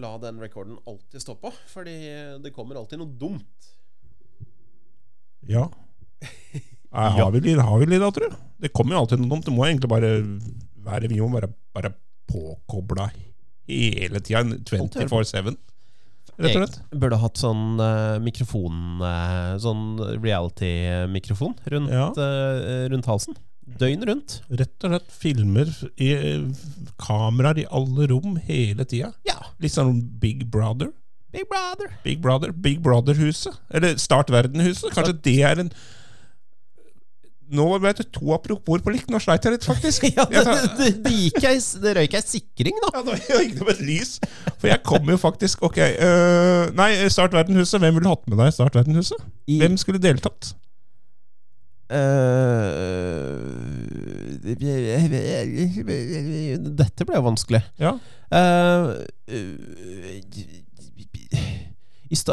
La den rekorden alltid stå på, fordi det kommer alltid noe dumt. Ja. Jeg har, vi litt, har vi litt tror jeg. Det kommer jo alltid noe dumt. Det må egentlig bare være Vi må bare, bare påkobla hele tida. 24-7. Rett og slett. Jeg burde hatt sånn uh, mikrofon uh, Sånn reality-mikrofon rundt, Ja. uh, rundt halsen. Døgn rundt. Rett og slett filmer i kameraer i alle rom hele tida. Ja. Litt sånn Big Brother. Big brother. Big Brother, Big Brother-huset. Eller Start Verden-huset. Kanskje det er en Nå vet du to apropos på likt. Nå sleit jeg litt, faktisk. Ja, det, det, det, gikk jeg, det røyk ei sikring, da. Ja, nå gikk det med et lys. For jeg kom jo faktisk Ok. Uh, nei, Start Verden-huset. Hvem ville hatt med deg Start Verden-huset? Hvem skulle deltatt? Eh, Dette ble jo vanskelig. Ja. Eh,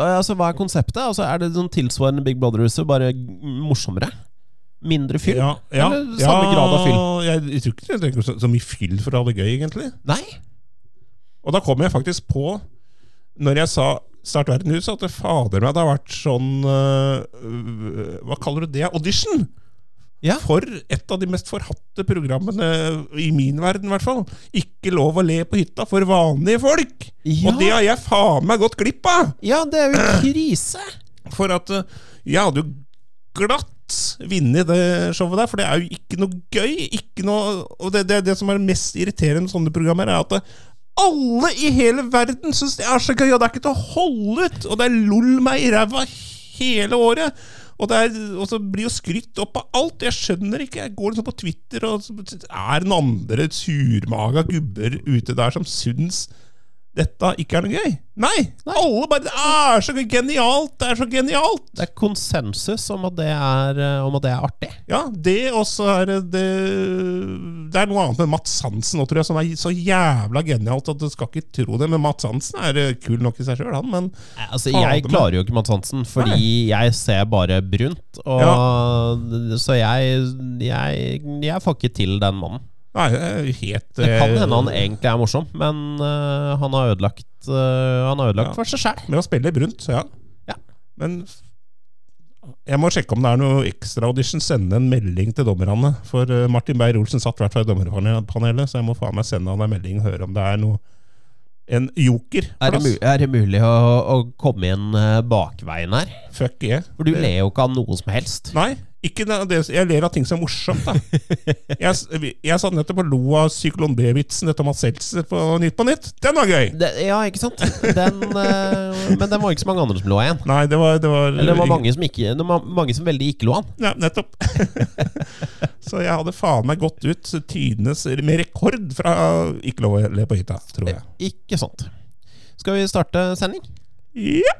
altså, hva er konseptet? Altså, er det sånn tilsvarende Big Brother-huset, bare morsommere? Mindre fyll? Ja, ja, Eller samme grad av fyll? Jeg, jeg tror ikke jeg er så, så mye fyll for å ha det gøy, egentlig. Nei? Og da kom jeg faktisk på, når jeg sa Start Verden-huset, at det fader meg det har vært sånn øh, Hva kaller du det? Audition! Ja. For et av de mest forhatte programmene i min verden, i hvert fall. Ikke lov å le på hytta for vanlige folk! Ja, Og det har jeg faen meg gått glipp av! ja det er jo krise! For at øh, jeg hadde jo glatt vunnet det showet der, for det er jo ikke noe gøy. Ikke noe, og det, det, det som er mest irriterende med sånne programmer, er at det, alle i hele verden syns det er så gøy, og det er ikke til å holde ut! Og det er lol meg i ræva hele året. Og, er, og så blir jo skrytt opp av alt. Jeg skjønner ikke. Jeg går liksom på Twitter, og så er det noen andre surmaga gubber ute der som syns dette ikke er noe gøy. Nei! Alle bare Det er så genialt! Det er så genialt! Det er konsensus om at det er, eh, om at det er artig. Ja, det også er det Det er noe annet med Mats Hansen nå, tror jeg, som er så jævla genialt at du skal ikke tro det. Men Mats Hansen er eh, kul nok i seg sjøl, han. Men Altså, jeg klarer jo ikke Mats Hansen, fordi jeg ser bare brunt. Og, Så jeg, jeg Jeg får ikke til den mannen. Nei, helt Det kan eh, hende han egentlig er morsom, men uh, han har ødelagt, uh, Han har ødelagt Ja. for seg sjæl. Med å spille brunt, så ja. Ja. Men jeg må sjekke om det er noe ekstra audition. Sende en melding til dommerne. For Martin Beyer-Olsen satt i hvert fall i dommerpanelet, så jeg må faen meg sende han en melding og høre om det er noe En joker. Er, det er det mulig å, å komme inn bakveien her? Fuck yeah. For du ler jo ikke av noe som helst. Nei, ikke det, jeg ler av ting som er morsomt. da Jeg, jeg satt nettopp og lo av Syklon B-vitsen etter Mads Seltzer på Nytt på Nytt. Den var gøy! Det, ja, ikke sant? Den, øh, men den var ikke så mange andre som lå igjen. Nei, det var, det var Eller det var mange som, ikke, mange som veldig ikke lo an. Ja, nettopp. Så jeg hadde faen meg gått ut tidenes med rekord fra Ikke lov å le på hytta, tror jeg. Ikke sant. Skal vi starte sending? Ja!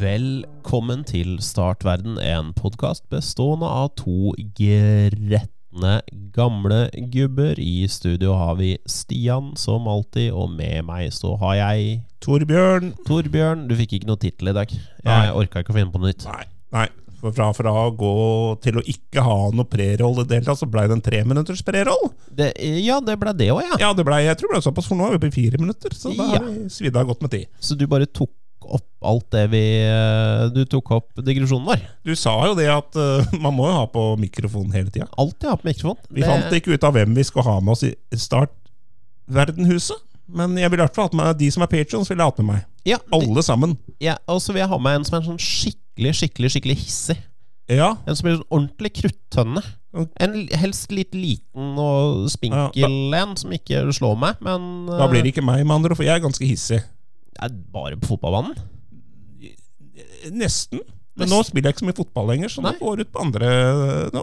Velkommen til Startverden, en podkast bestående av to gretne gamle gubber. I studio har vi Stian, som alltid, og med meg så har jeg Torbjørn. Torbjørn. Du fikk ikke noe tittel i dag. Jeg orka ikke å finne på noe nytt. Nei. nei. For fra, fra å gå til å ikke ha noe preroll i det hele tatt, så blei det en treminutters preroll. Det, ja, det ble det òg, ja. Ja, det ble, jeg tror det ble såpass, for nå er vi på fire minutter. Så da Ja. har vi svidd av godt med tid. Så du bare tok opp alt det vi eh, Du tok opp digresjonen vår. Du sa jo det at uh, man må jo ha på mikrofon hele tida. Alltid ha på mikrofon. Vi fant ikke ut av hvem vi skulle ha med oss i Start Verdenhuset. Men jeg vil i hvert fall ha med de som er patrions, vil jeg ha med meg. Ja, Alle sammen. ja, og så vil jeg ha med en som er sånn skikkelig, skikkelig skikkelig hissig. Ja. En som blir sånn ordentlig kruttønne. En helst litt liten og spinkel en som ikke slår meg, men Da blir det ikke meg, med andre for jeg er ganske hissig. Er bare på fotballbanen. Nesten. Men nå spiller jeg ikke så mye fotball lenger, så nå går ut på andre Nå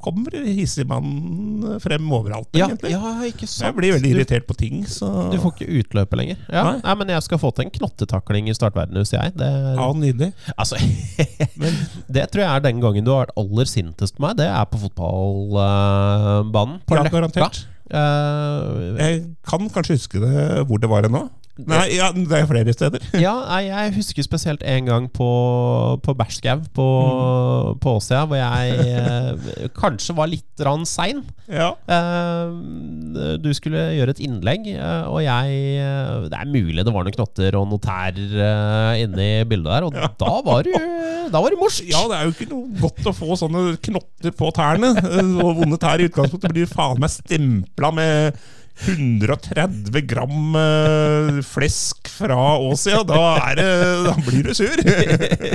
kommer hissigmannen frem overalt, Ja, egentlig. ja, ikke sant. jeg blir veldig irritert på ting, så Du får ikke utløpet lenger. Ja. Nei. Nei. men jeg skal få til en knottetakling i startverdenhuset, jeg. Det, er- Ja, nydelig. altså, det tror jeg er den gangen du har vært aller sintest på meg. Det er på fotballbanen. på Ja, garantert. Uh, Jeg kan kanskje huske det hvor det var nå. Nei, ja, det er flere steder. ja, jeg husker spesielt en gang på, på Bæsjskau på, på Åsia, hvor jeg eh, kanskje var litt rann sein. Ja. Eh, du skulle gjøre et innlegg, eh, og jeg eh, Det er mulig det var noen knotter og noen tær Inne inni bildet der, og da var du Da var det morsk! ja, det er jo ikke noe godt å få sånne knotter på tærne. eh, Og vonde tær i utgangspunktet blir faen meg stempla med 130 gram eh, flesk fra Åsia. Da, er det, da blir du sur.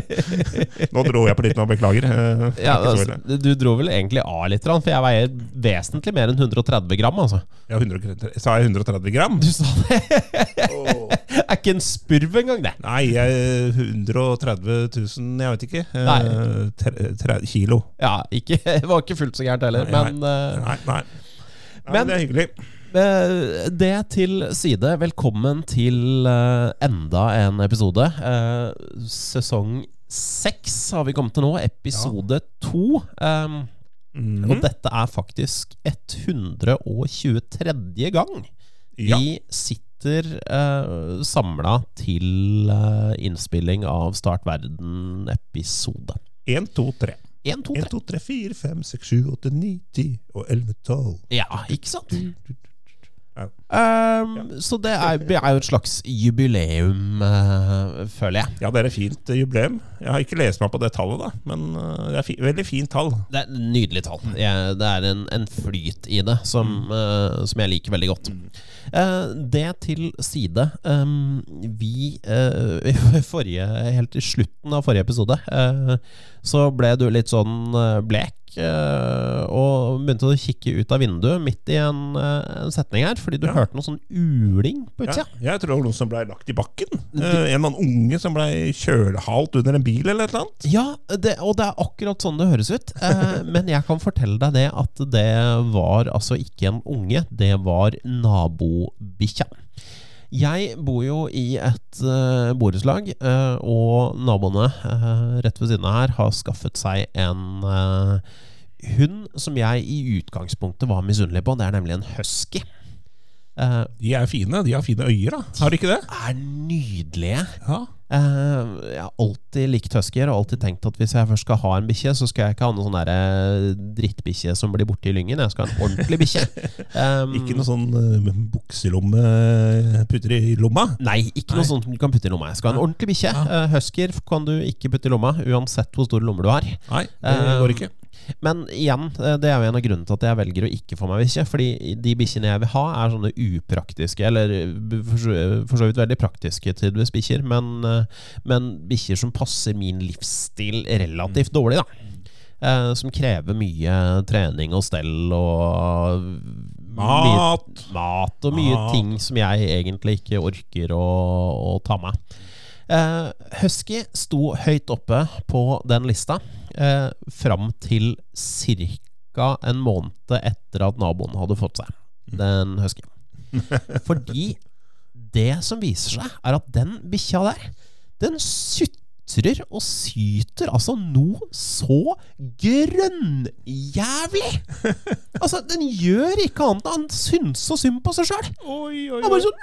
Nå dro jeg på litt nå, beklager. Eh, Ja, altså, du dro vel egentlig av litt, for jeg veier vesentlig mer enn 130 gram. altså Ja, 130, sa jeg 130 gram? Du sa det! er ikke en spurv engang, det. Nei, jeg, 130 000, jeg vet ikke. eh, Nei. tre- tre- kilo. Ja, ikke, Det var ikke fullt så gærent heller, Nei, men Nei, nei. nei Men- men, det er hyggelig. Eh, Det til side, velkommen til eh, enda en episode. Eh, sesong seks har vi kommet til nå, episode to. Um, Mm. Og dette er faktisk 123. gang Ja. vi sitter uh, samla til uh, innspilling av Start verden-episode. 1, 2, 3. 1, 2, 1, 3. 2, 3, 4, 5, 6, 7, 8, 9, 10 og 11, 12. Ja, ikke sant? Ja. Um, Så det er, er jo et slags jubileum, uh, føler jeg. Ja, det er et fint eh, jubileum. Jeg har ikke lest meg på det tallet, da, men eh, det er fi veldig fint tall. Det er et nydelig tall. Jeg, det er en, en flyt i det som, uh, som jeg liker veldig godt. Uh, det til side. Um, vi uh, i forrige, Helt til slutten av forrige episode så ble du litt sånn blek. Og begynte å kikke ut av vinduet midt i en, eh, en setning her, fordi du Ja. hørte noe sånn uling på Ja, jeg tror det var noen som ble lagt i bakken. Eh, en eller annen unge som ble kjølhalt under en bil eller et eller annet. Ja, det, og det er akkurat sånn det høres ut. Eh, men jeg kan fortelle deg det at det var altså ikke en unge, det var nabobikkja. Jeg bor jo i et uh, borettslag, uh, og naboene uh, rett ved siden av her har skaffet seg en uh, hund som jeg i utgangspunktet var misunnelig på. Det er nemlig en husky. De er fine. De har fine øyer, da. Har de ikke det? er nydelige. Ja. Eh, jeg har alltid likt huskyer og alltid tenkt at hvis jeg først skal ha en bikkje, så skal jeg ikke ha noen sånn drittbikkje som blir borte i lyngen. Jeg skal ha en ordentlig bikkje. Um, Ikke noe sånn uh, bukselomme putter i lomma. Nei, ikke noe Nei. sånt du kan putte i lomma. Jeg skal ha en ordentlig bikkje. Ja. Uh, husker kan du ikke putte i lomma, uansett hvor store lommer du har. Nei, det Eh, går ikke. Men igjen, eh, det er jo en av grunnene til at jeg velger å ikke få meg bikkje. Fordi de bikkjene jeg vil ha, er sånne upraktiske, eller eh, for så vidt veldig praktiske tidvis bikkjer, men, eh, men bikkjer som passer min livsstil relativt dårlig, da. Eh, som krever mye trening og stell og mye Mat. mat og mye Mat. ting som jeg egentlig ikke orker å, å ta med. Eh, Husky sto høyt oppe på den lista eh, fram til ca. en måned etter at naboen hadde fått seg den huskyen. Fordi det som viser seg, er at den bikkja der, den sutrer og syter altså noe så grønnjævlig! Altså, den gjør ikke annet enn å synse og synd på seg sjøl. Han bare sånn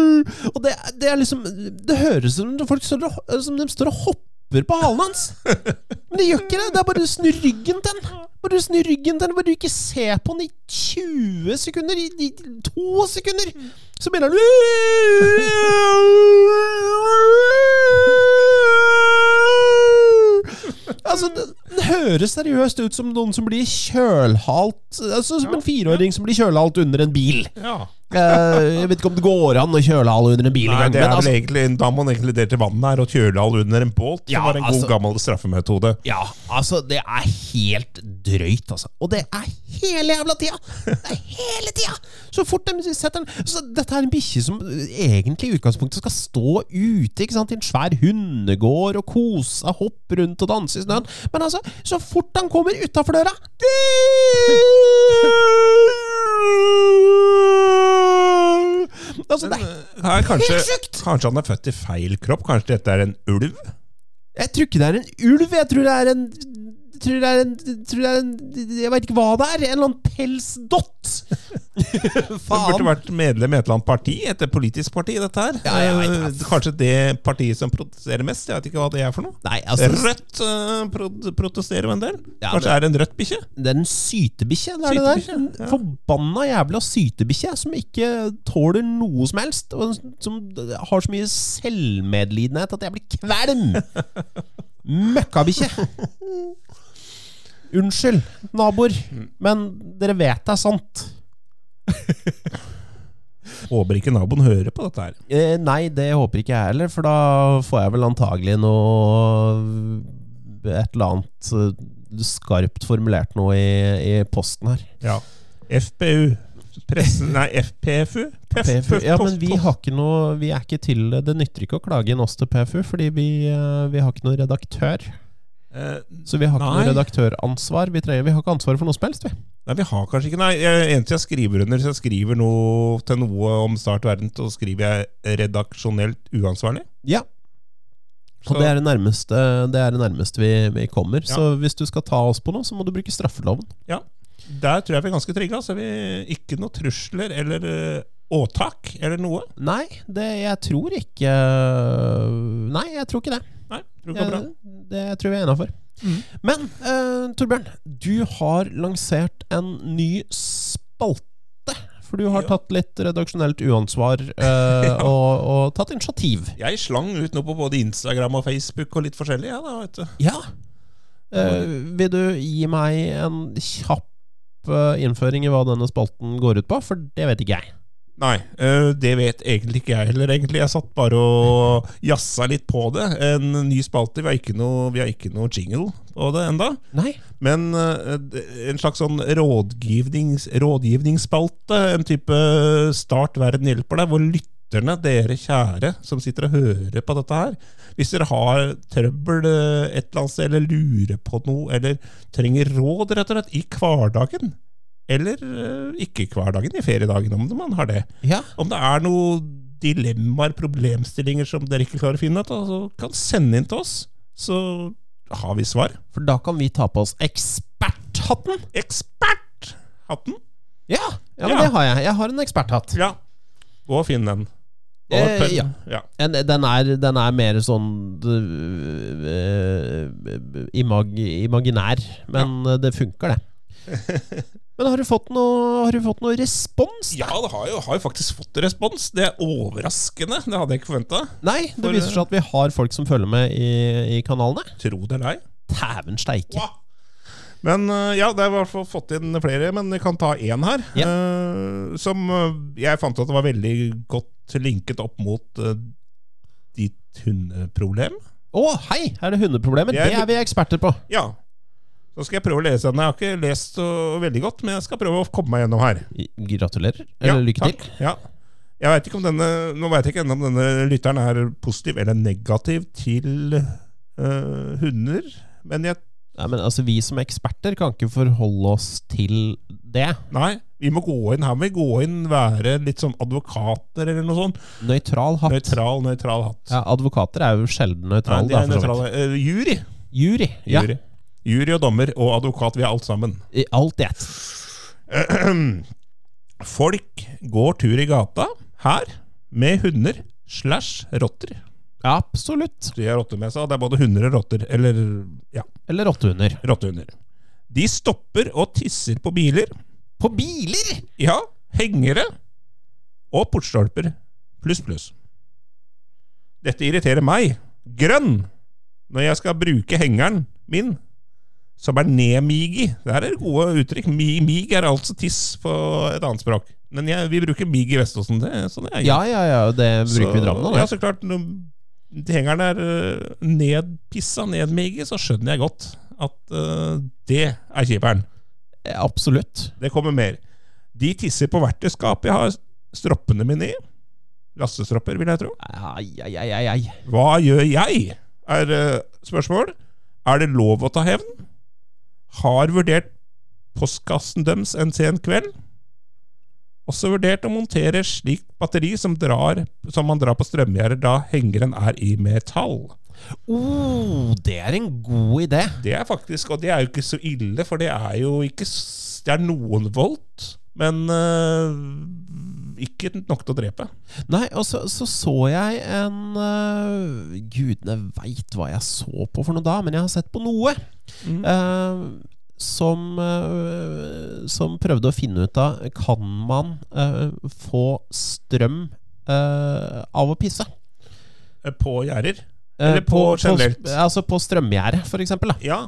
Og det, det er liksom Det høres ut som folk står og, som de står og hopper på halen hans. Men det gjør ikke det. Det er bare å snu ryggen til den. Bare snu ryggen til den. Bare du ikke ser på den i 20 sekunder, i, i to sekunder, så begynner han Altså, det, det høres seriøst ut som noen som blir kjølhalt Altså som en fireåring som blir kjølhalt under en bil. Ja. Eh, jeg vet ikke om det går an å kjøle alle under en bil Nei, engang. det altså, egentlig, da må man egentlig dele til vannet her og kjøle all under en båt. Ja, som var en god, altså- gammel straffemetode. ja, altså, det er helt drøyt, altså. Og det er hele jævla tida! Det er hele tida! Så fort de setter den så Dette er en bikkje som egentlig i utgangspunktet skal stå ute ikke sant, i en svær hundegård og kose seg, hoppe rundt og danse i snøen. Men altså, så fort han kommer utafor døra Altså, det er kanskje, Helt sjukt! kanskje han er født i feil kropp? Kanskje dette er en ulv? Jeg tror ikke det er en ulv. Jeg tror det er en tror det er en, tror det er en Jeg veit ikke hva det er. En eller annen pelsdott! Faen Du burde vært medlem i et eller annet parti. Et politisk parti, dette her. Ja, jeg vet jeg. Kanskje det partiet som protesterer mest. Jeg vet ikke hva det er for noe. Nei, altså Rødt uh, prot protesterer jo en del. Ja, Kanskje det- er det en rødt bikkje? Det er en sytebikkje. Det er det der. En ja. forbanna jævla sytebikkje som ikke tåler noe som helst. Og som har så mye selvmedlidenhet at jeg blir kvalm. Møkkabikkje. Unnskyld, naboer, men dere vet det er sant. Håper ikke naboen hører på dette her. Eh, nei, det håper ikke jeg heller, for da får jeg vel antagelig noe Et eller annet eh, skarpt formulert noe i, i posten her. Ja. FPU. Pressen Nei, FPFU? PFU. Ja, men vi har ikke noe Vi er ikke til Det nytter ikke å klage inn oss til PFU, fordi vi, eh, vi har ikke noen redaktør. Eh, Så vi har ikke noe redaktøransvar. Vi, trenger, vi har ikke ansvar for noe som helst, vi. Nei, vi har kanskje ikke Nei, jeg, eneste jeg skriver under, hvis jeg skriver noe til noe om Start verden, så skriver jeg redaksjonelt uansvarlig. Ja. Og det er det nærmeste, det er det nærmeste vi, vi kommer. Ja. Så hvis du skal ta oss på noe, så må du bruke straffeloven. Ja. Der tror jeg vi er ganske trygge. Altså. Vi, ikke noe trusler eller eh, åtak eller noe. Nei, det, jeg tror ikke Nei, jeg tror ikke det. Tror det. Jeg, det tror vi er innafor. Mm. Men eh, Torbjørn, du har lansert en ny spalte. For du har Ja. tatt litt redaksjonelt uansvar eh, Ja. og, og tatt initiativ. Jeg slang ut noe på både Instagram og Facebook og litt forskjellig. Ja, da, vet du. Ja. Eh, vil du gi meg en kjapp eh, innføring i hva denne spalten går ut på? For det vet ikke jeg. Nei, eh, det vet egentlig ikke jeg heller. egentlig Jeg satt bare og jazza litt på det. En ny spalte. Vi har ikke noe, har ikke noe jingle på det enda Nei. Men eh, en slags sånn rådgivnings, rådgivningsspalte. En type Start verden hjelper deg, hvor lytterne, dere kjære som sitter og hører på dette her Hvis dere har trøbbel eh, et eller annet sted, eller lurer på noe, eller trenger råd rett og slett i hverdagen eller eh, ikke hverdagen, i feriedagen, om man har det. Ja. Om det er noen dilemmaer, problemstillinger som dere ikke klarer å finne ut, av, så kan sende inn til oss. Så har vi svar. For da kan vi ta på oss eksperthatten. Eksperthatten! Ja, ja men Ja. det har jeg. Jeg har en eksperthatt. Ja. Gå og finn den. Eh, ja. ja. En, den, er, den er mer sånn uh, imag, imaginær, men det funker, det. Men har du fått noe, har du fått noe respons? Ja, det har jo, har jo faktisk fått respons. Det er overraskende. Det hadde jeg ikke forventa. Nei, det For- viser seg at vi har folk som følger med i, i kanalene. Tro det eller ei. Dæven steike. Wow. Men eh, ja, det er i hvert fall fått inn flere, men vi kan ta én her. Ja. Uh, som eh, jeg fant ut at var veldig godt linket opp mot uh, ditt hundeproblem. Å, hei! Er det hundeproblemer? Det er Det er vi eksperter på. Ja. Så skal jeg prøve å lese den. Jeg har ikke lest så veldig godt, men jeg skal prøve å komme meg gjennom her. Gratulerer. Eller lykke til. Ja. Jeg vet ikke om denne, nå vet jeg ikke ennå om denne lytteren er positiv eller negativ til øh, hunder. Men jeg Nei, men altså, Vi som eksperter kan ikke forholde oss til det. Nei, vi må gå inn her. vi gå inn, være litt sånn advokater eller noe sånt. Nøytral hatt. Nøytral, nøytral hatt. Ja, Advokater er jo sjelden Nei, nøytrale. de er vidt. nøytrale. Eh, jury. Jury. Ja, jury. Jury og dommer og advokat, vi er alt sammen. i alt i ett. Folk går tur i gata her med hunder slash rotter. Absolutt. De har rotter med seg, og det er både hunder og rotter. Eller ja, Eller rottehunder. rottehunder. De stopper og tisser på biler. På biler! Ja, hengere og portstolper. Pluss, pluss. Dette irriterer meg. Grønn! Når jeg skal bruke hengeren min, som er nemigi. Det her er gode uttrykk. Mi, mig er altså tiss på et annet språk. Men jeg, vi bruker Mig i Veståsen. Det, er sånn jeg, Ja, ja, ja, det bruker vi i Drammen òg. Ja, så klart, når hengeren er øh, nedpissa, nedmigi, så skjønner jeg godt at uh, det er kjiperen. Absolutt. Det kommer mer. De tisser på verktøyskapet jeg har stroppene mine i. Lastestropper, vil jeg tro. Ai, ai, ai, ai. Hva gjør jeg? Er uh, spørsmål. Er det lov å ta hevn? Har vurdert postkassen deres en sen kveld. Også vurdert å montere slikt batteri som, drar, som man drar på strømgjerder da hengeren er i metall. Oh, det er en god idé. Det er faktisk, og det er jo ikke så ille, for det er jo ikke Det er noen volt, men uh, ikke nok til å drepe. Nei, og så så, så jeg en uh, Gudene veit hva jeg så på for noe da, men jeg har sett på noe. Mm. Uh, som, som prøvde å finne ut av Kan man få strøm av å pisse? På gjerder. Eller på generelt? altså på strømgjerde, eksempel. Ja.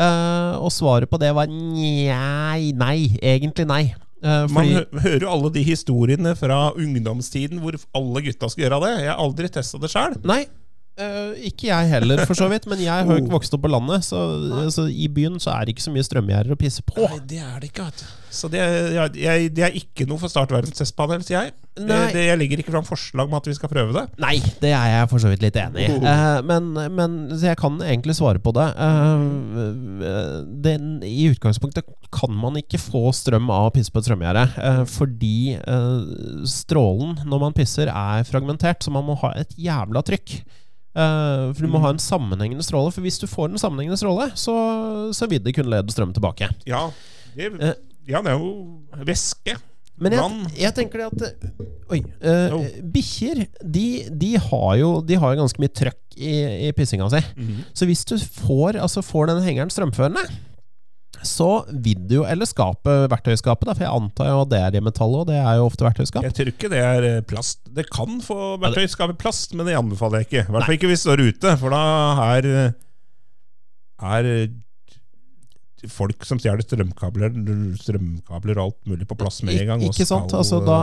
Uh, og svaret på det var nei, nei. Egentlig nei. Eh, Man hører jo alle de historiene fra ungdomstiden hvor alle gutta skal gjøre det. Jeg har aldri testa det sjøl. Eh, ikke jeg heller, for så vidt. Men jeg har ikke Oh. vokst opp på landet, så, så i byen så er det ikke så mye strømgjerder å pisse på. Nei, det er det ikke. Så det, jeg, jeg, det er ikke noe for Start verdens testpanel, sier jeg. Det, det, jeg legger ikke fram forslag om at vi skal prøve det. Nei, det er jeg for så vidt litt enig i. Eh, men, men så jeg kan egentlig svare på det. Uh, det. I utgangspunktet kan man ikke få strøm av å pisse på et strømgjerde. fordi strålen når man pisser, er fragmentert, så man må ha et jævla trykk. Eh, for du må ha en sammenhengende stråle. For hvis du får en sammenhengende stråle, så, så vil det kunne lede strøm tilbake. Ja, det, uh, ja, det er jo væske. Men jeg, jeg tenker det at eh, Oi. Uh, Jo. Bikkjer, de, de har jo De har jo ganske mye trøkk i, i pissinga si. Mhm. Så hvis du får, altså får den hengeren strømførende, så vil du jo Eller skapet, verktøyskapet, da, for jeg antar jo at det er i metall, og det er jo ofte verktøyskap. Jeg tror ikke det er eh, plast. Det kan få verktøyskapet plast, men det anbefaler jeg ikke. I hvert fall ikke hvis det står ute, for da er er folk som stjeler strømkabler Strømkabler og alt mulig på plass med en gang. ikke sant? Altså, da,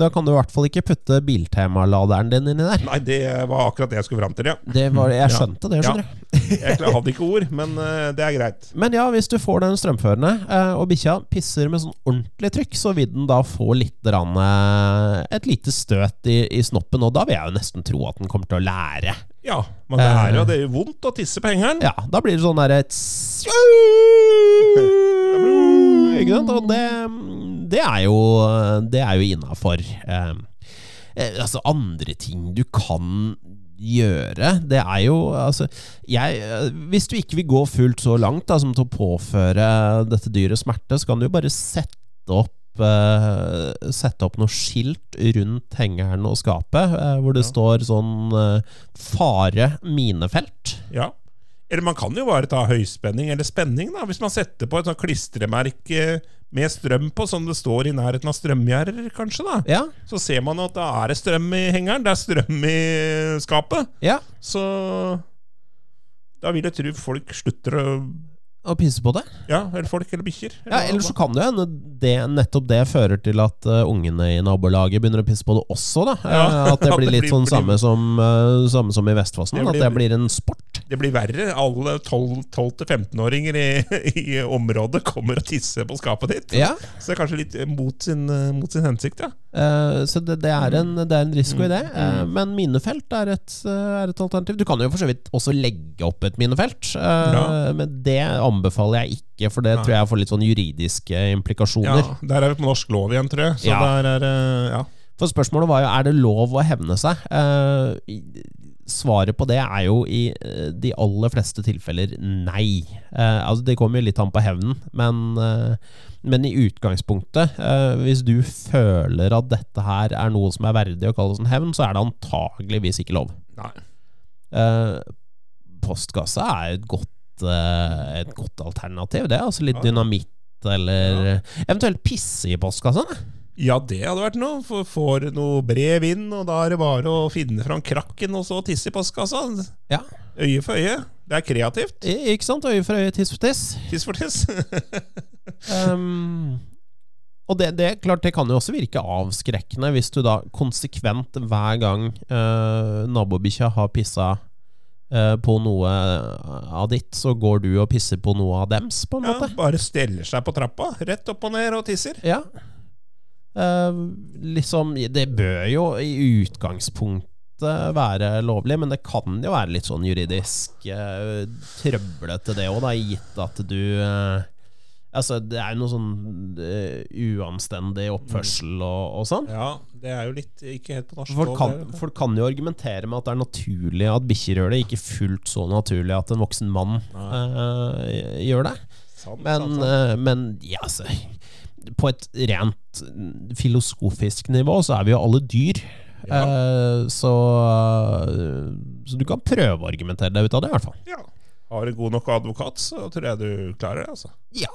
da kan du i hvert fall ikke putte Biltema-laderen din inni der. Nei, det var akkurat det jeg skulle fram til, ja. Det var, jeg Ja. skjønte det, skjønner du. Jeg klar- hadde ikke ord, men eh, det er greit. Men ja, hvis du får den strømførende, eh, og bikkja pisser med sånn ordentlig trykk, så vil den da få litt rann, eh, et lite støt i, i snoppen, og da vil jeg jo nesten tro at den kommer til å lære. Ja, men det er jo det gjør vondt å tisse på hengeren. Ja, da blir det sånn derre Ikke sant? Og det, det er jo Det er jo innafor. Eh, eh, altså, andre ting du kan gjøre, det er jo Altså, jeg Hvis du ikke vil gå fullt så langt da, som til å påføre dette dyret smerte, så kan du jo bare sette opp eh, Sette opp noe skilt rundt hengeren og skapet, eh, hvor det Ja. står sånn eh, 'Fare minefelt'. Ja. Eller man kan jo bare ta høyspenning eller spenning, da, hvis man setter på et sånt klistremerke med strøm på, som det står i nærheten av strømgjerder, kanskje. da Ja, Så ser man at da er det strøm i hengeren, det er strøm i skapet. ja. Så da vil jeg tro folk slutter å Og pisse på det. Ja, eller folk eller bikkjer. Ja, Eller så kan det jo hende det, nettopp det fører til at uh, ungene i nabolaget begynner å pisse på det også. da Ja, Eh, At det blir litt sånn samme, som, uh, samme som i Vestfossen. At det blir en sport. Det blir verre. Alle 12-15-åringer i, i området kommer og tisser på skapet ditt. Ja Så det er kanskje litt mot sin, mot sin hensikt, ja. Eh, Så det, det, er en, det er en risiko i det. Mm. Eh, Men minefelt er et, eh, er et alternativ. Du kan jo for så vidt også legge opp et minefelt, eh, Ja. men det anbefaler jeg ikke, for det tror jeg får litt sånn juridiske implikasjoner. ja. Der er vi på norsk lov igjen, tror jeg. Så Ja. der er Ja. For spørsmålet var jo er det lov å hevne seg. Eh, svaret på det er jo i de aller fleste tilfeller nei. Eh, altså Det kommer jo litt an på hevnen, men, men i utgangspunktet, eh, hvis du føler at dette her er noe som er verdig å kalles en hevn, så er det antageligvis ikke lov. Nei. Eh, postkasse er et godt, eh, et godt alternativ, det. Altså litt Ja. dynamitt eller Eventuelt pisse i postkassa. Ja, det hadde vært noe. For får noe brev inn, og da er det bare å finne fram krakken og så tisse i postkassa. Ja. Øye for øye. Det er kreativt. I- Ikke sant? Øye for øye, tiss for tiss. Tiss for tiss. Um, Og det, det, klart, det kan jo også virke avskrekkende hvis du da konsekvent hver gang eh, nabobikkja har pissa eh, på noe av ditt, så går du og pisser på noe av dems, på en Ja, måte. bare steller seg på trappa, rett opp og ned og tisser. Ja. Eh, liksom Det bør jo i utgangspunktet være lovlig, men det kan jo være litt sånn juridisk uh, trøblete, det òg, gitt at du eh, Altså, det er jo noe sånn uh, uanstendig oppførsel og, og sånn. Ja, det er jo litt ikke helt på norsk. Folk kan, folk kan jo argumentere med at det er naturlig at bikkjer gjør det, ikke fullt så naturlig at en voksen mann uh, gjør det. Sant, Men, sant, sant. Uh, men ja, altså På et rent filosofisk nivå så er vi jo alle dyr. Ja. Så, så du kan prøve å argumentere deg ut av det, i hvert fall. Ja. Har du god nok advokat, så tror jeg du klarer det. altså. Ja,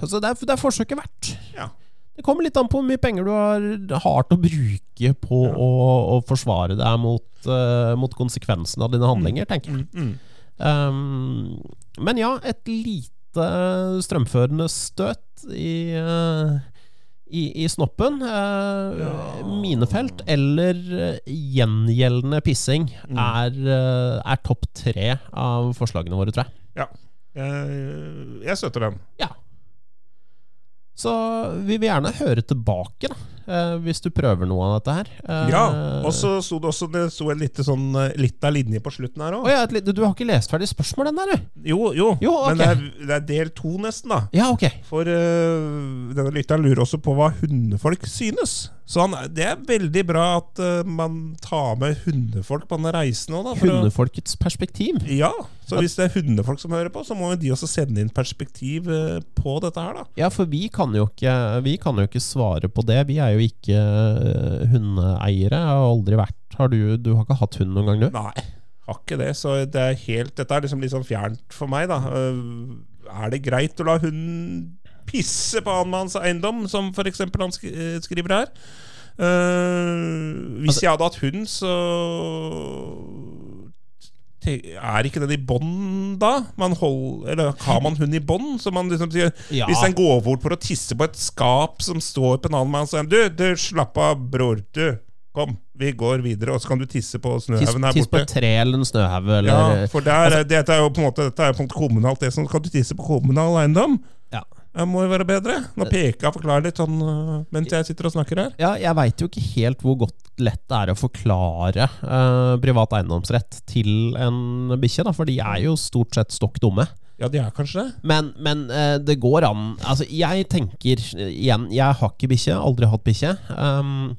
altså det, er, det er forsøket verdt. Ja. Det kommer litt an på hvor mye penger du har, har til å bruke på Ja. å, å forsvare deg mot, uh, mot konsekvensene av dine handlinger, tenker jeg. Mm, mm. Um, men ja, et lite strømførende støt i, eh, i, i snoppen. eh, Ja. Minefelt eller eh, gjengjeldende pissing Mm. er, eh, er topp tre av forslagene våre, tror jeg. Ja. Jeg, jeg støtter den. Ja. Så vi vil gjerne høre tilbake, da, eh, hvis du prøver noe av dette her. Eh, Ja, Og så sto det også Det sto en lite sånn litt av linje på slutten her òg. Oh, ja, du har ikke lest ferdig spørsmålet ennå, du? Jo, jo. Jo, Men det er, det er del to, nesten, da. Ja, ok. For uh, denne lytteren lurer også på hva hundefolk synes. Så han, det er veldig bra at uh, man tar med hundefolk på denne reisen òg, Hundefolkets å- Hundefolkets perspektiv. Ja, så hvis det er hundefolk som hører på, så må de også sende inn perspektiv på dette her, da. Ja, for vi kan, jo ikke, vi kan jo ikke svare på det. Vi er jo ikke eh, hundeeiere. Jeg har aldri vært Har du, du har ikke hatt hund noen gang, du? Nei, har ikke det. Så det er helt, dette er liksom litt sånn fjernt for meg, da. Øh, Er det greit å la hunden pisse på annenmanns eiendom, som f.eks. han eh, skriver her? Uh, hvis Altså- jeg hadde hatt hund, så er ikke den i bånd da? Man hold, eller har man hund i bånd? Liksom Ja. Hvis en går bort for å tisse på et skap som står på en annen manns eiendom Du, du, slapp av, bror. Du, kom, vi går videre, og så kan du tisse på snøhaugen her tiss på borte. et tre eller en snøhaug, Ja, for der, dette er jo på en måte Dette er jo på kommunalt. Det som Kan du tisse på kommunal eiendom? Ja. Det må jo være bedre. Nå peker jeg og forklarer litt sånn øh, mens jeg sitter og snakker her. Ja, jeg veit jo ikke helt hvor godt lett det er å forklare eh, privat eiendomsrett til en bikkje, for de er jo stort sett stokk dumme. Ja, de er kanskje det? Men, men eh, det går an Altså, jeg tenker eh, igjen Jeg har ikke bikkje, aldri hatt bikkje. Um,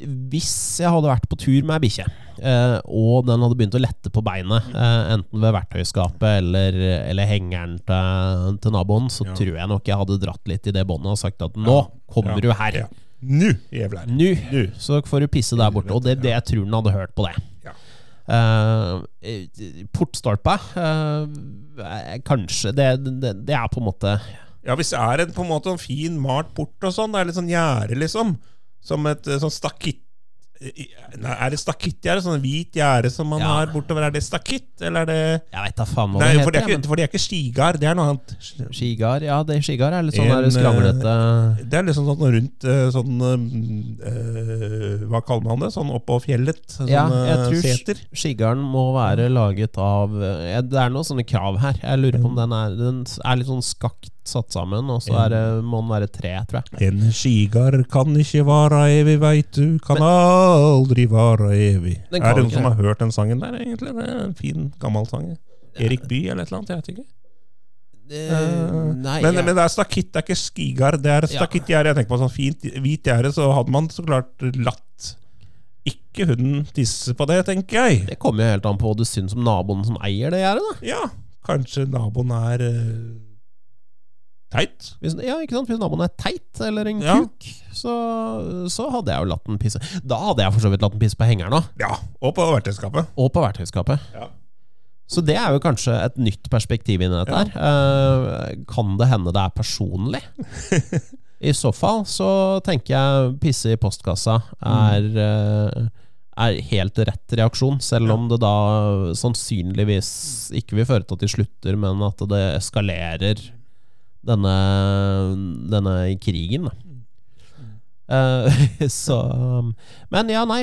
hvis jeg hadde vært på tur med ei bikkje, eh, og den hadde begynt å lette på beinet, eh, enten ved verktøyskapet eller, eller hengeren til, til naboen, så Ja. tror jeg nok jeg hadde dratt litt i det båndet og sagt at nå kommer Ja. du her. Ja. Nu, jævler. Nå Nå. så får du pisse der borte. Og det, det jeg tror den hadde hørt på det. Ja. Eh, portstolpe eh, Kanskje det, det, det er på en måte Ja, hvis det er en på en måte en fin malt port og sånn, det er litt sånn gjerde, liksom. Som et eh, sånn stakitt Nei, Er det stakittgjerde? Sånn hvit gjerde som man Ja. har bortover. Er det stakitt, eller er det Jeg veit da faen hva Nei, det for det heter. er ikke, for det er ikke skigard, det er noe annet. men Skigard, ja, det skigard er litt sånn En, skranglete Det er liksom sånn rundt eh, sånn øh, Hva kaller man det? Sånn oppå fjellet? Sånn Ja, jeg eh, tror seter? skigarden må være laget av eh, Det er noen sånne krav her. Jeg lurer på om den er, den er litt sånn skakt satt sammen, og så det, må den være tre, tror jeg. En skigard kan ikke vare evig, veit du. Kan aldri vare evig. Er det noen som har hørt den sangen der, egentlig? Det er en fin, gammel sang. Erik Bye eller et eller annet? Jeg vet ikke. Det, nei, men, ja. men det er stakitt, det er ikke skigard. Det er stakittgjerde. Jeg tenker på sånn fint hvit gjerde, så hadde man så klart latt ikke hunden tisse på det, tenker jeg. det kommer jo helt an på hva du syns om naboen som eier det gjerdet, da. Ja, kanskje naboen er eh, teit? Hvis, ja, ikke sant? Hvis naboen er teit eller en Ja. kuk, så, så hadde jeg jo latt den pisse. Da hadde jeg for så vidt latt den pisse på hengeren òg, Ja, og på verktøyskapet. og på verktøyskapet. Ja. Så det er jo kanskje et nytt perspektiv inni dette ja. her. Eh, kan det hende det er personlig? I så fall så tenker jeg pisse i postkassa er, mm. er helt rett reaksjon, selv om det da sannsynligvis ikke vil føre til at de slutter, men at det eskalerer denne, denne krigen. Da. Eh, så Men ja, nei,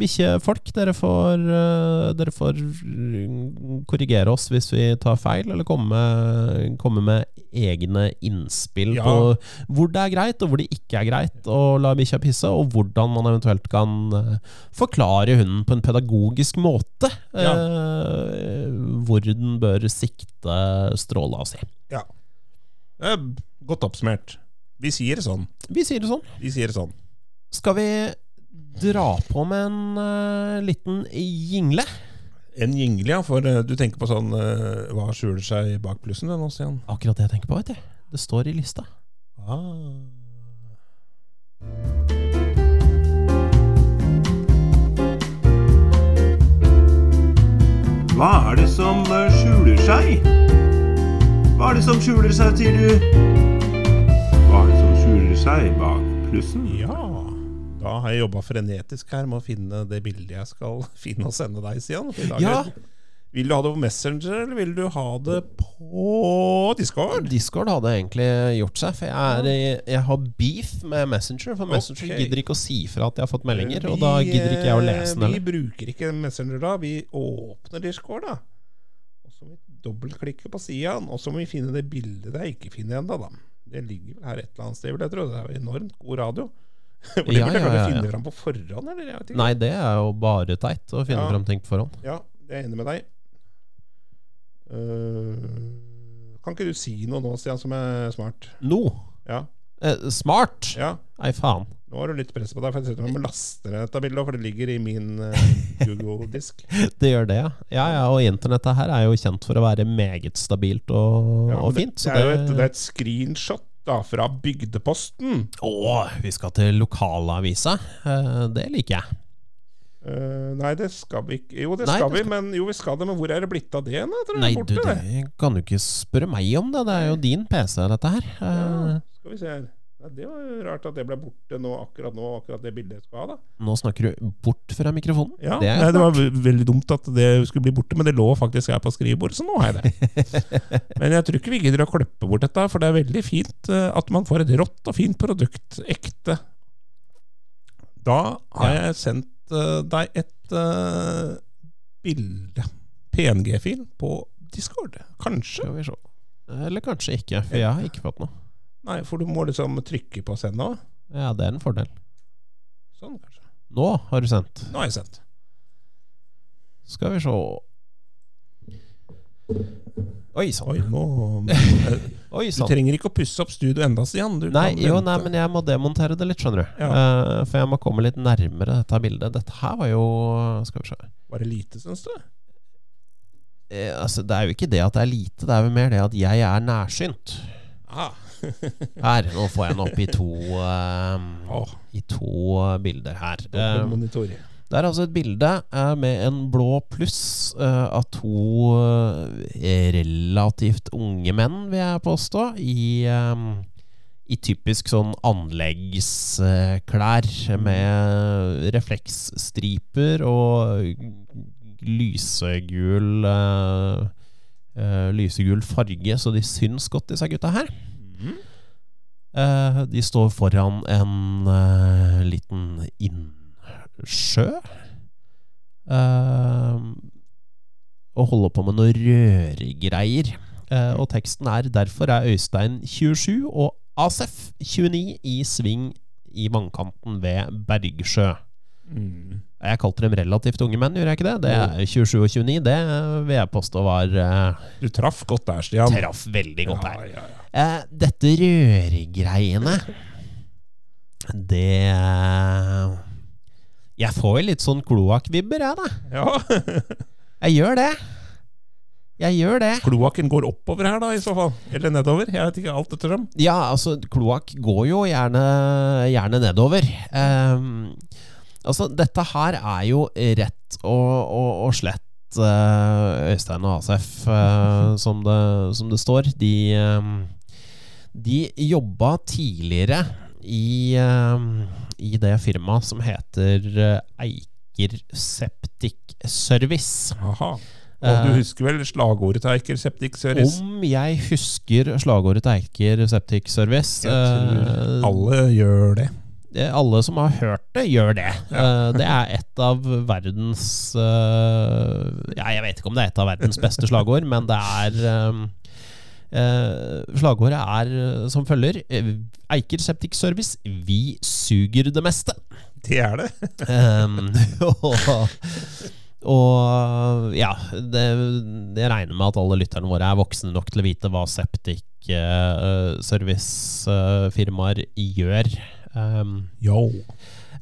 bikkjefolk, dere får Dere får mm, korrigere oss hvis vi tar feil, eller komme komme med egne innspill Ja. på hvor det er greit, og hvor det ikke er greit å la bikkja pisse, og hvordan man eventuelt kan forklare hunden på en pedagogisk måte Ja. hvor den bør sikte stråla si. Ja. Er godt oppsummert. Vi sier det sånn. Vi sier det sånn. Vi sier det sånn. Skal vi dra på med en uh, liten jingle? En jingle, ja. For uh, du tenker på sånn uh, Hva skjuler seg bak plussen? nå, Stian? Akkurat det jeg tenker på, vet du. Det står i lista. Ah. Hva er det som eh, skjuler seg? Hva er det som skjuler seg, sier du? Hva er det som skjuler seg bak plussen? Ja. Da har jeg jobba frenetisk her med å finne det bildet jeg skal finne og sende deg, Stian. Ja. Vil du ha det på Messenger, eller vil du ha det på Discord? Discord hadde egentlig gjort seg, for jeg, er, jeg har beef med Messenger. For Messenger okay. gidder ikke å si fra at jeg har fått meldinger, og da gidder ikke jeg å lese den Vi bruker ikke Messenger da. Vi åpner Discord, da. Så må vi dobbeltklikke på sida, og så må vi finne det bildet jeg ikke finner ennå, da. Det ligger vel her et eller annet sted, vil jeg tro. Det er jo enormt god radio. For det Ja, burde ja, ja, ja. finne fram på forhånd, eller? Jeg ikke. Nei, det er jo bare teit å finne Ja. fram ting på forhånd. Ja, det er enig med deg. Uh, kan ikke du si noe nå, Stian, som er smart? Nå! Ja. Eh, smart! ja. Nei, faen. Nå har du litt press på deg, for jeg må laste ned dette bildet, for det ligger i min uh, Google-disk. Det gjør det, ja. Ja, ja, og internettet her er jo kjent for å være meget stabilt og, Ja, og fint. det, Så det, er et, det er et screenshot da, fra Bygdeposten. Å, vi skal til lokalavisa. Eh, det liker jeg. Eh, nei, det skal vi ikke Jo, det Nei, skal vi, men jo, vi skal det, men hvor er det blitt av det? Nå? Tror det Nei, borte, du, det. kan du ikke spørre meg om det. Det er jo din PC, dette her. Ja, Eh, skal vi se her. ja, det var rart at det ble borte nå, akkurat nå, akkurat det bildet jeg skal ha, da. Nå snakker du bort fra mikrofonen. Ja, det nei, det var veldig dumt at det skulle bli borte, men det lå faktisk her på skrivebordet, så nå har jeg det. men jeg tror ikke vi gidder å klippe bort dette, for det er veldig fint eh, at man får et rått og fint produkt. Ekte. Da har jeg sendt deg et uh, bilde, PNG-fil, på Discord. Kanskje. Skal vi se. Eller kanskje ikke, for jeg har ikke fått noe. Nei, for du må liksom trykke på send nå. Ja, det er en fordel. Sånn, kanskje. Nå har du sendt. Nå har jeg sendt. Skal vi se Oi sann. Oi, nå eh, Oi Du trenger ikke å pusse opp studio enda, Stian. Du Nei, jo, nei, men jeg må demontere det litt, skjønner du. Ja. Uh, for jeg må komme litt nærmere dette bildet. Dette her var jo Skal vi se. Var det lite, syns du? Eh, altså, det er jo ikke det at det er lite, det er jo mer det at jeg er nærsynt. Ah. Her, nå får jeg den opp i to uh, oh. I to bilder her. Uh, Eh. Det er altså et bilde eh, med en blå pluss eh, av to eh, relativt unge menn, vil jeg påstå, i, i typisk sånn anleggsklær med refleksstriper og lysegul Lysegul farge, så de syns godt, disse gutta her. Mm. Eh, de står foran en liten innsjø. Uh, og holder på med noe rørgreier. Uh, og teksten er 'Derfor er Øystein 27 og Asef 29 i sving i vannkanten ved Bergsjø'. Mm. Jeg kalte dem relativt unge menn, gjorde jeg ikke det? Det er 27 og 29, det eh, vil jeg påstå var uh, Du traff godt der, Stian. Traff veldig godt. Ja, ja, ja. Uh, dette rørgreiene Det eh, Jeg får jo litt sånn kloakkvibber, jeg, da. ja. Jeg gjør det. Jeg gjør det. Kloakken går oppover her, da, i så fall. Eller nedover. Jeg vet ikke alt ettersom. Ja, altså, kloakk går jo gjerne, gjerne nedover. Um, altså, dette her er jo rett og, og, og slett uh, Øystein og Asef, uh, som, det, som det står. De, um, de jobba tidligere i, ehm, i det firmaet som heter eh, Eiker Septic Service. Aha. Og du Eh, husker vel slagordet til Eiker Septic Service? Om jeg husker slagordet til Eiker Septic Service Jeg tror eh, alle gjør det. alle som har hørt det, gjør det. Ja. det er et av verdens Ja, jeg vet ikke om det er et av verdens beste slagord, men det er eh, eh, Slagordet er eh, som følger eh, Eiker Septic Service, vi suger det meste. Det er det. Um, og, og ja, det, jeg regner med at alle lytterne våre er voksne nok til å vite hva septic uh, servicefirmaer gjør. Um, Yo.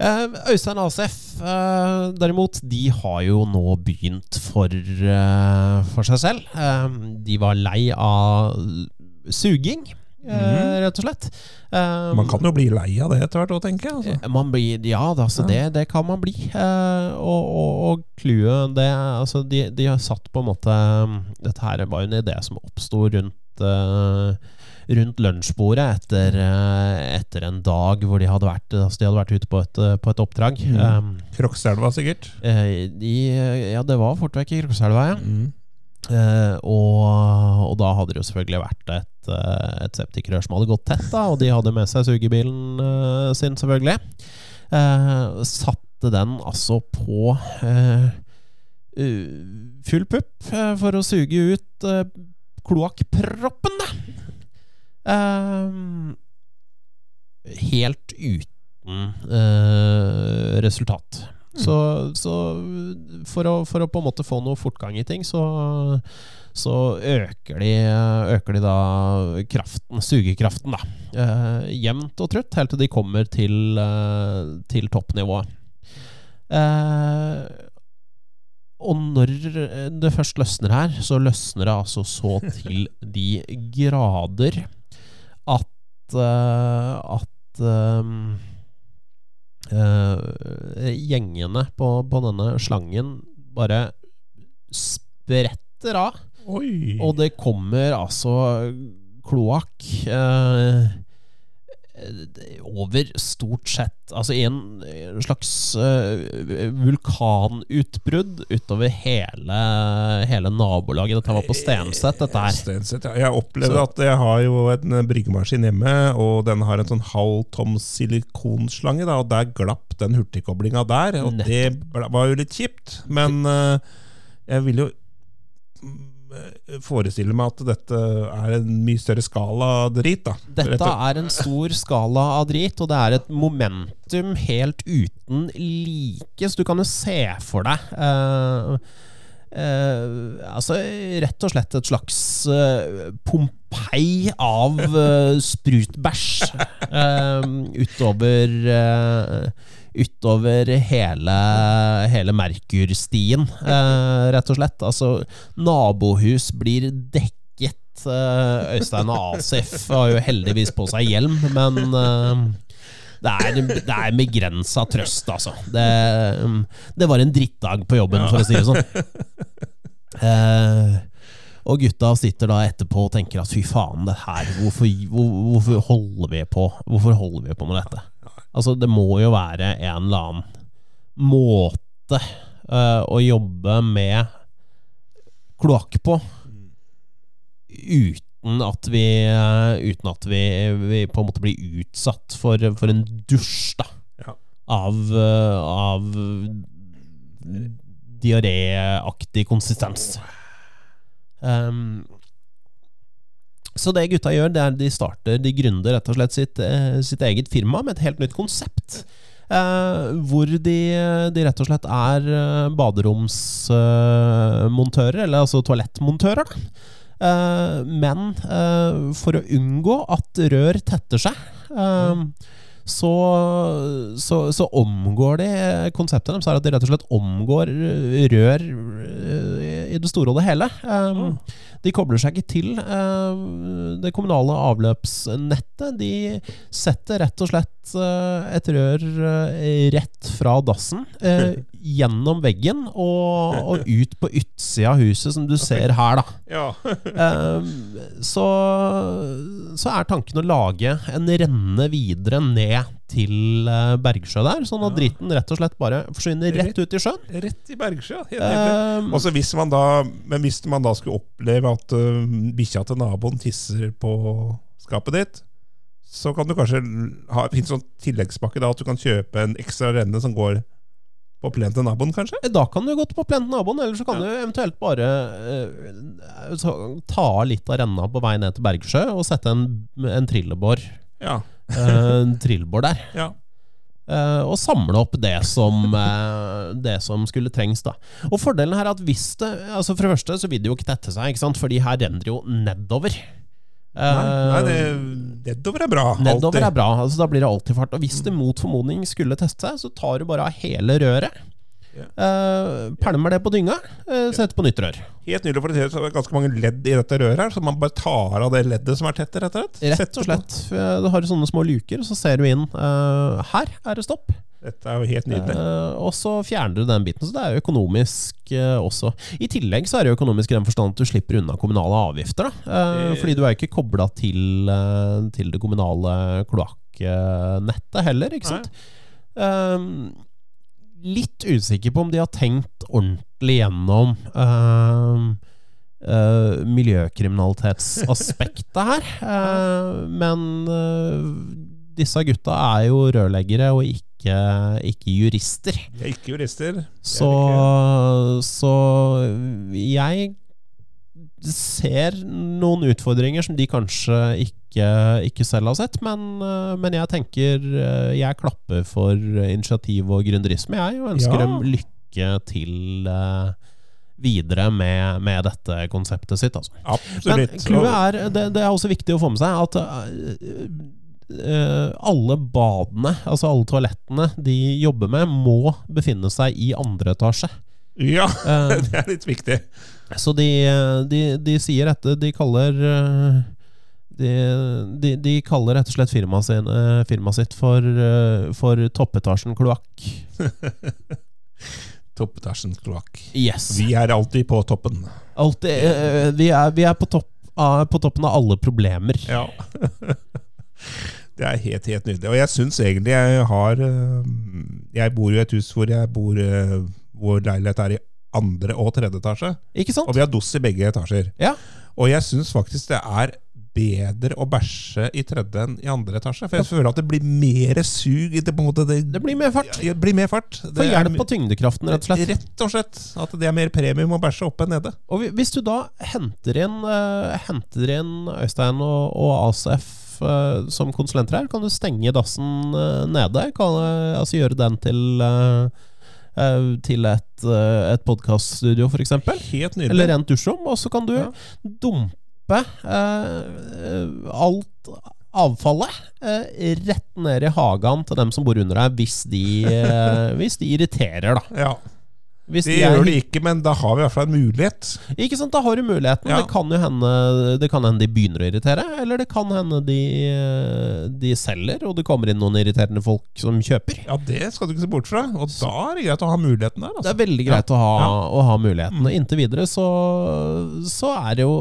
Uh, Øystein ASF uh, derimot, de har jo nå begynt for, uh, for seg selv. Um, de var lei av suging, eh, rett og slett. Man kan jo bli lei av det etter hvert òg, tenker jeg. Altså. Eh, Man blir, ja, altså Det, det kan man bli. Eh, og og, og clouet det altså de, de har satt på en måte Dette her var jo en idé som oppsto rundt eh, Rundt lunsjbordet etter, eh, etter en dag hvor de hadde vært, altså de hadde vært ute på et, eh, på et oppdrag. Mm. Um, Krokselva, sikkert. eh, de, ja, det var fort vekk i Krokselva, ja. Mm. Uh, og, og da hadde det jo selvfølgelig vært et, eh, et septikrør som hadde gått tett, da, og de hadde med seg sugebilen uh, sin, selvfølgelig. Uh, satte den altså på eh, full pupp eh, for å suge ut uh, kloakkproppen, da. Eh, helt uten uh, resultat. Så, så for, å, for å på en måte få noe fortgang i ting, så, så øker, de, øker de da kraften, sugekraften, da. Uh, jevnt og trutt, helt til de kommer til, eh, til toppnivået. Uh, og når det først løsner her, så løsner det altså så til de grader at eh, gjengene på, på denne slangen bare spretter av. Oi. Og det kommer altså kloakk eh, over stort sett Altså i en, slags eh, vulkanutbrudd utover hele, hele nabolaget. Dette var på Stenset, dette her. Stenset, ja. Jeg opplevde Så- at jeg har jo en bryggemaskin hjemme, og den har en sånn halv tom silikonslange, da, og der glapp den hurtigkoblinga der, og det var jo litt kjipt. Men eh, jeg vil jo forestille meg at dette er en mye større skala drit, da. Dette er en stor skala av drit, og det er et momentum helt uten like. Så du kan jo se for deg uh, uh, Altså rett og slett et slags uh, Pompeii av sprutbæsj eh, utover eh, Utover hele, hele Merkurstien, eh, rett og slett. Altså, nabohus blir dekket. Eh, Øystein og Asif har jo heldigvis på seg hjelm, men eh, det er, det er begrensa trøst, altså. Det, det var en drittdag på jobben, for å si det sånn. Eh, og gutta sitter da etterpå og tenker at fy faen, det her, hvorfor, hvor, hvorfor holder vi på Hvorfor holder vi på med dette? Altså, det må jo være en eller annen måte uh, å jobbe med kloakk på uten at vi uh, Uten at vi, vi på en måte blir utsatt for, for en dusj, da. Ja. Av, uh, av diaréaktig konsistens. Um, så det gutta gjør, det er de starter De gründer rett og slett sitt, eh, sitt eget firma med et helt nytt konsept. Eh, hvor de, de rett og slett er eh, baderomsmontører, eller altså toalettmontører. Eh, men eh, for å unngå at rør tetter seg, eh, så, så, så omgår de Konseptet deres er at de rett og slett omgår rør eh, i det store og det hele. Eh, de kobler seg ikke til eh, det kommunale avløpsnettet. De setter rett og slett uh, et rør eh, rett fra dassen eh, gjennom veggen og, og ut på utsida av huset, som du ser her, da. Ja. Eh, så, så er tanken å lage en renne videre ned til eh, Bergsjø der, sånn at dritten rett og slett bare forsvinner rett ut i sjøen. Rett i Bergsjø. um, nydelig. Eh, Og så hvis man da, men hvis man da skulle oppleve at uh, bikkja til naboen tisser på skapet ditt, så kan du kanskje ha en sånn tilleggspakke da, at du kan kjøpe en ekstra renne som går på plenen til naboen, kanskje? Da kan du gå på plenen til naboen, eller så kan du eventuelt bare uh, ta litt av renna på vei ned til Bergsjø og sette en, en trillebår Ja. En trillebår der. ja. Uh, og samle opp det som, uh, det som skulle trengs. da Og Fordelen her er at hvis det altså For det første så vil det jo ikke tette seg, ikke sant? Fordi her renner det jo nedover. Nei, nei det, nedover er bra. Nedover alltid. er bra, altså da blir det alltid fart. Og hvis det mot formodning skulle teste seg, så tar du bare av hele røret. Eh, pælmer det på dynga, uh, setter på nytt rør. Helt nydelig, for det er ganske mange ledd i dette røret her, så man bare tar av det leddet som er tett, rett og slett. Rett og slett. Eh, Du har sånne små luker, så ser du inn. Uh, her er det stopp. Dette er jo helt nydelig. Uh, og så fjerner du den biten. Så det er jo økonomisk uh, også. I tillegg så er det jo økonomisk i den forstand at du slipper unna kommunale avgifter. Da. Uh, Eh. fordi du er jo ikke kobla til, eh, til det kommunale kloakknettet heller, ikke sant. Eh, litt usikker på om de har tenkt ordentlig gjennom uh, uh, miljøkriminalitetsaspektet her. Uh, men eh, disse gutta er jo rørleggere og ikke, ikke jurister. De er ikke jurister. Så, Så, så jeg ser noen utfordringer som de kanskje ikke, ikke selv har sett, men, eh, men jeg tenker eh, Jeg klapper for initiativ og gründerisme, jeg, og ønsker Ja. dem lykke til eh, videre med, med dette konseptet sitt. Altså. Men Absolutt. clouet er det, det er også viktig å få med seg at øh, alle badene, altså alle toalettene de jobber med, må befinne seg i andre etasje. Ja, det er litt viktig. så de, de, de sier dette De kaller de, de, de kaller rett og slett firmaet, sin, øh, firmaet sitt for, øh, for toppetasjen kloakk. Toppetasjen kloakk. Yes. Vi er alltid på toppen. Altid, øh, vi, er, vi er på, topp, på toppen av alle problemer. Ja. Det er helt, helt nydelig. Og jeg syns egentlig jeg har Jeg bor jo i et hus hvor jeg bor Hvor leilighet er i andre og tredje etasje. Ikke sant? Og vi har dass i begge etasjer. Ja. Og jeg syns faktisk det er bedre å bæsje i tredje enn i andre etasje. For jeg føler at det blir mer sug det. på en måte det, Det blir mer fart. Ja, blir mer fart. Få hjelp på tyngdekraften, rett og slett. Rett og slett. At det er mer premium å bæsje oppe enn nede. Og hvis du da henter inn, uh, henter inn Øystein og, og ACF eh, som konsulenter her, kan du stenge dassen eh, nede. Kan, altså gjøre den til, til et, et podkaststudio, f.eks. Helt nydelig. Eller rent dusjrom. Og så kan du Ja. dumpe eh, alt avfallet eh, rett ned i hagen til dem som bor under deg, hvis de, eh, hvis de irriterer, da. ja. Hvis Det de er gjør det ikke, men da har vi i hvert fall en mulighet. Ikke sant, Da har du muligheten. Ja. Det kan jo hende Det kan hende de begynner å irritere, eller det kan hende de, de selger, og det kommer inn noen irriterende folk som kjøper. Ja, det skal du ikke se bort fra. Og da er det greit å ha muligheten der. Det Altså. er veldig greit å, ha, Ja. å ha muligheten. Og inntil videre så, så er det jo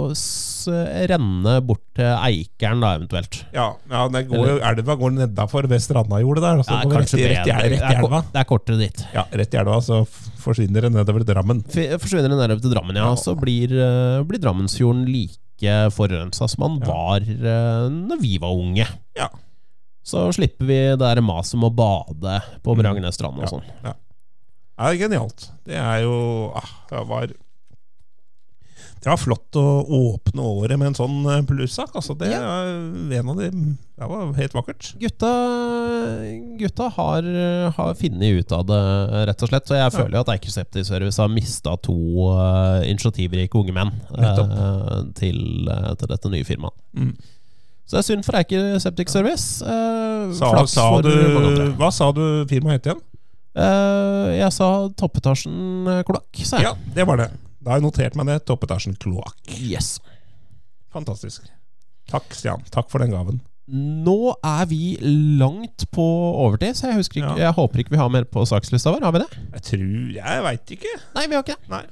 renne bort til Eikeren, da, eventuelt. Ja, ja det går jo, Elva går nedafor ved Strandajordet der. Altså, Ja, går rett, rett, rett Det er. Det er kortere dit. Ja, rett i elva, så forsvinner det nedover Drammen. F- Forsvinner det nedover til Drammen, ja, Ja. så blir, eh, blir Drammensfjorden like forurensa som han Ja. var uh, når vi var unge. Ja. Så slipper vi det der maset om å bade på Mm. Bragernesstrand og Ja. sånn. Ja, det er genialt. Det er jo ah, Det var Det var flott å åpne året med en sånn eh, plussak. Altså, det Ja. en av de Det var helt vakkert. Gutta, gutta har, har funnet ut av det, rett og slett. Så jeg føler jo at Eiker Service har mista to uh, initiativrike unge menn uh, til, uh, til dette nye firmaet. Mm. Så det er synd for Eiker Septic Service. eh, Sa, sa du, hva sa du firmaet het igjen? Eh, jeg sa toppetasjen eh, kloakk. Ja, det var det. Da har jeg notert meg det. Toppetasjen kloakk. Yes. Fantastisk. Takk, Stian. Takk for den gaven. Nå er vi langt på overtid, så jeg, ikke, Ja. jeg håper ikke vi har mer på sakslista vår. Har vi det? Jeg tror Jeg veit ikke. Nei, vi har ikke det. Nei.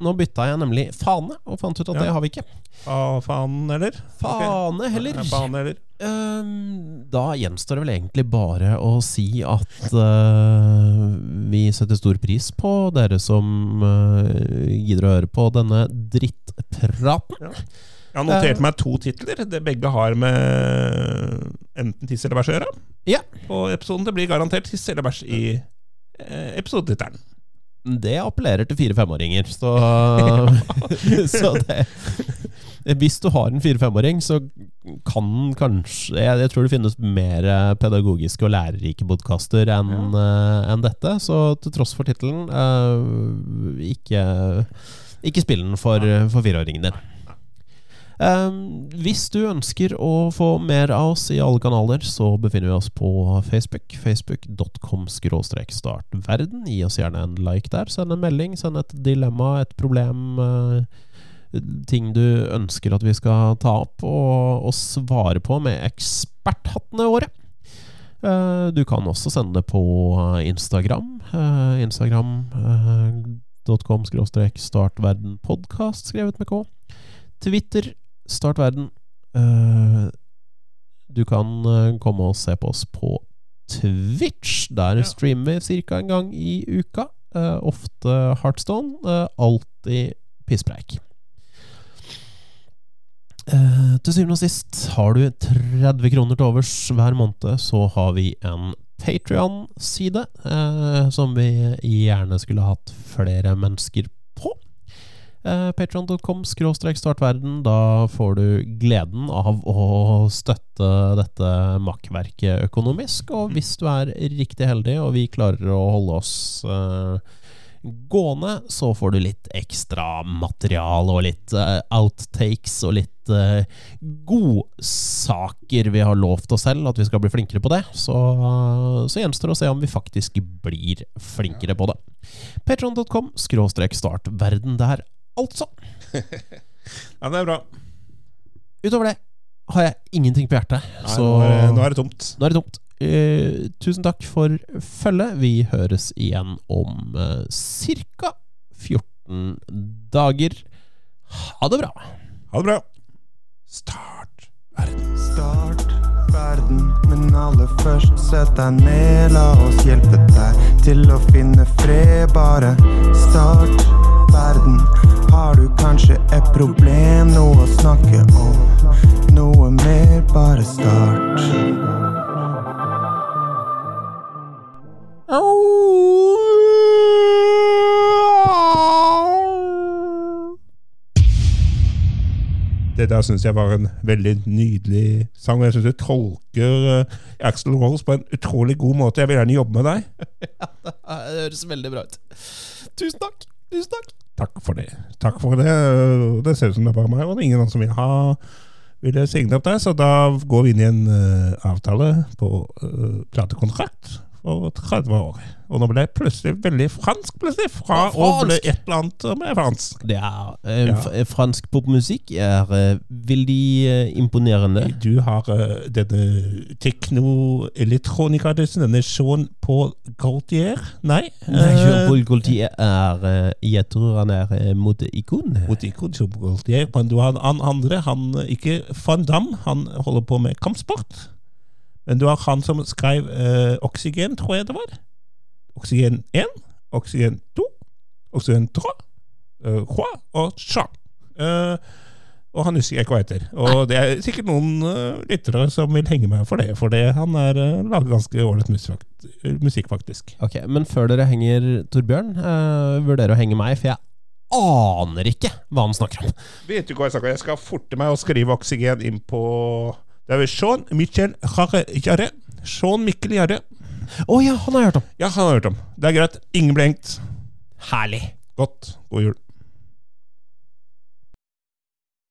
Nå bytta jeg nemlig fane, og fant ut at Ja. det har vi ikke. Ah, faen, eller? Fane heller. Okay. Fane heller. Um, da gjenstår det vel egentlig bare å si at uh, vi setter stor pris på dere som uh, gidder å høre på denne drittpraten. Jeg har notert meg to titler. Det begge har med enten tiss eller bæsj å gjøre. Ja. Og episoden det blir garantert tiss eller bæsj i eh, episodetittelen. Det appellerer til fire-femåringer, så, så det Hvis du har en fire-femåring, så kan kanskje jeg, jeg tror det finnes mer eh, pedagogiske og lærerike podkaster enn ja. uh, en dette. Så til tross for tittelen, uh, ikke, ikke spill den for, for fireåringen din. Um, hvis du ønsker å få mer av oss i alle kanaler, så befinner vi oss på Facebook. Facebook.com startverden. Gi oss gjerne en like der. Send en melding, send et dilemma, et problem. Uh, ting du ønsker at vi skal ta opp og, og svare på med eksperthattene våre. Uh, du kan også sende det på Instagram. Uh, Instagram.com startverdenpodkast, skrevet med K. Twitter Start verden. Uh, du kan uh, komme og se på oss på Twitch. Der Ja. streamer vi ca. en gang i uka. Uh, ofte Heartstone. alltid pisspreik. til syvende og sist, har du 30 kroner til overs hver måned, så har vi en Patrion-side som vi gjerne skulle hatt flere mennesker på. Uh, Patreon.com startverden. Da får du gleden av å støtte dette makkverket økonomisk. Og hvis du er riktig heldig, og vi klarer å holde oss eh, gående, så får du litt ekstra materiale og litt eh, outtakes og litt godsaker vi har lovt oss selv at vi skal bli flinkere på det. Så, så gjenstår det å se om vi faktisk blir flinkere på det. Patreon.com startverden der altså. Ja, det er bra. Utover det har jeg ingenting på hjertet. Nei, så nå, er, det- nå er det tomt. nå er det tomt. Eh, tusen takk for følget. Vi høres igjen om uh, ca. 14 dager. Ha det bra. Ha det bra. Start verden. Start verden, men aller først sett deg ned. La oss hjelpe deg til å finne fred. Bare start verden. Har du kanskje et problem, noe å snakke om? Noe mer, bare start. Det der syns jeg var en veldig nydelig sang. og Jeg syns du tolker uh, Axel Rose på en utrolig god måte. Jeg vil gjerne jobbe med deg. Det høres veldig bra ut. Tusen takk. Tusen takk. Takk for det. Takk for det. Det ser ut som det er bare meg, og det er ingen andre som vil ha ville signe opp der, så da går vi inn i en uh, avtale på uh, platekontrakt for 30 år. Og nå ble jeg plutselig veldig fransk, plutselig. Fra Ja, å bli et eller annet med fransk. Det er eh, Ja. fransk popmusikk er eh, veldig eh, imponerende. Du har uh, denne tekno-elektronika-dussen, denne Jean Paul Gaultier. Nei? Nei, eh, Jean-Paul Gaultier er eh, Jeg tror han er eh, moteikon. Mot ikon, Jean Paul Gaultier, men du har han andre, han eh, ikke Van Damme, han holder på med kampsport. Men du har han som skrev eh, Oksygen, tror jeg det var. Oksygen 1, Oksygen 2, Oksygen 3, eh, Hua og Sha. Eh, og han husker jeg ikke hva heter. Og det er sikkert noen uh, lyttere som vil henge meg for det, for det, han er uh, lager ganske ålreit musikk, musikk, faktisk. Ok, Men før dere henger Torbjørn, uh, vurderer å henge meg, for jeg aner ikke hva han snakker om. Vet du hva jeg snakker om? Jeg skal forte meg å skrive oksygen inn på Det er vel Sean Michel Jarre. Sean Mikkel Jarre. Å ja, han har jeg hørt om. Ja, han har hørt om. Det er greit. Ingen ble hengt. Herlig. Godt. God jul.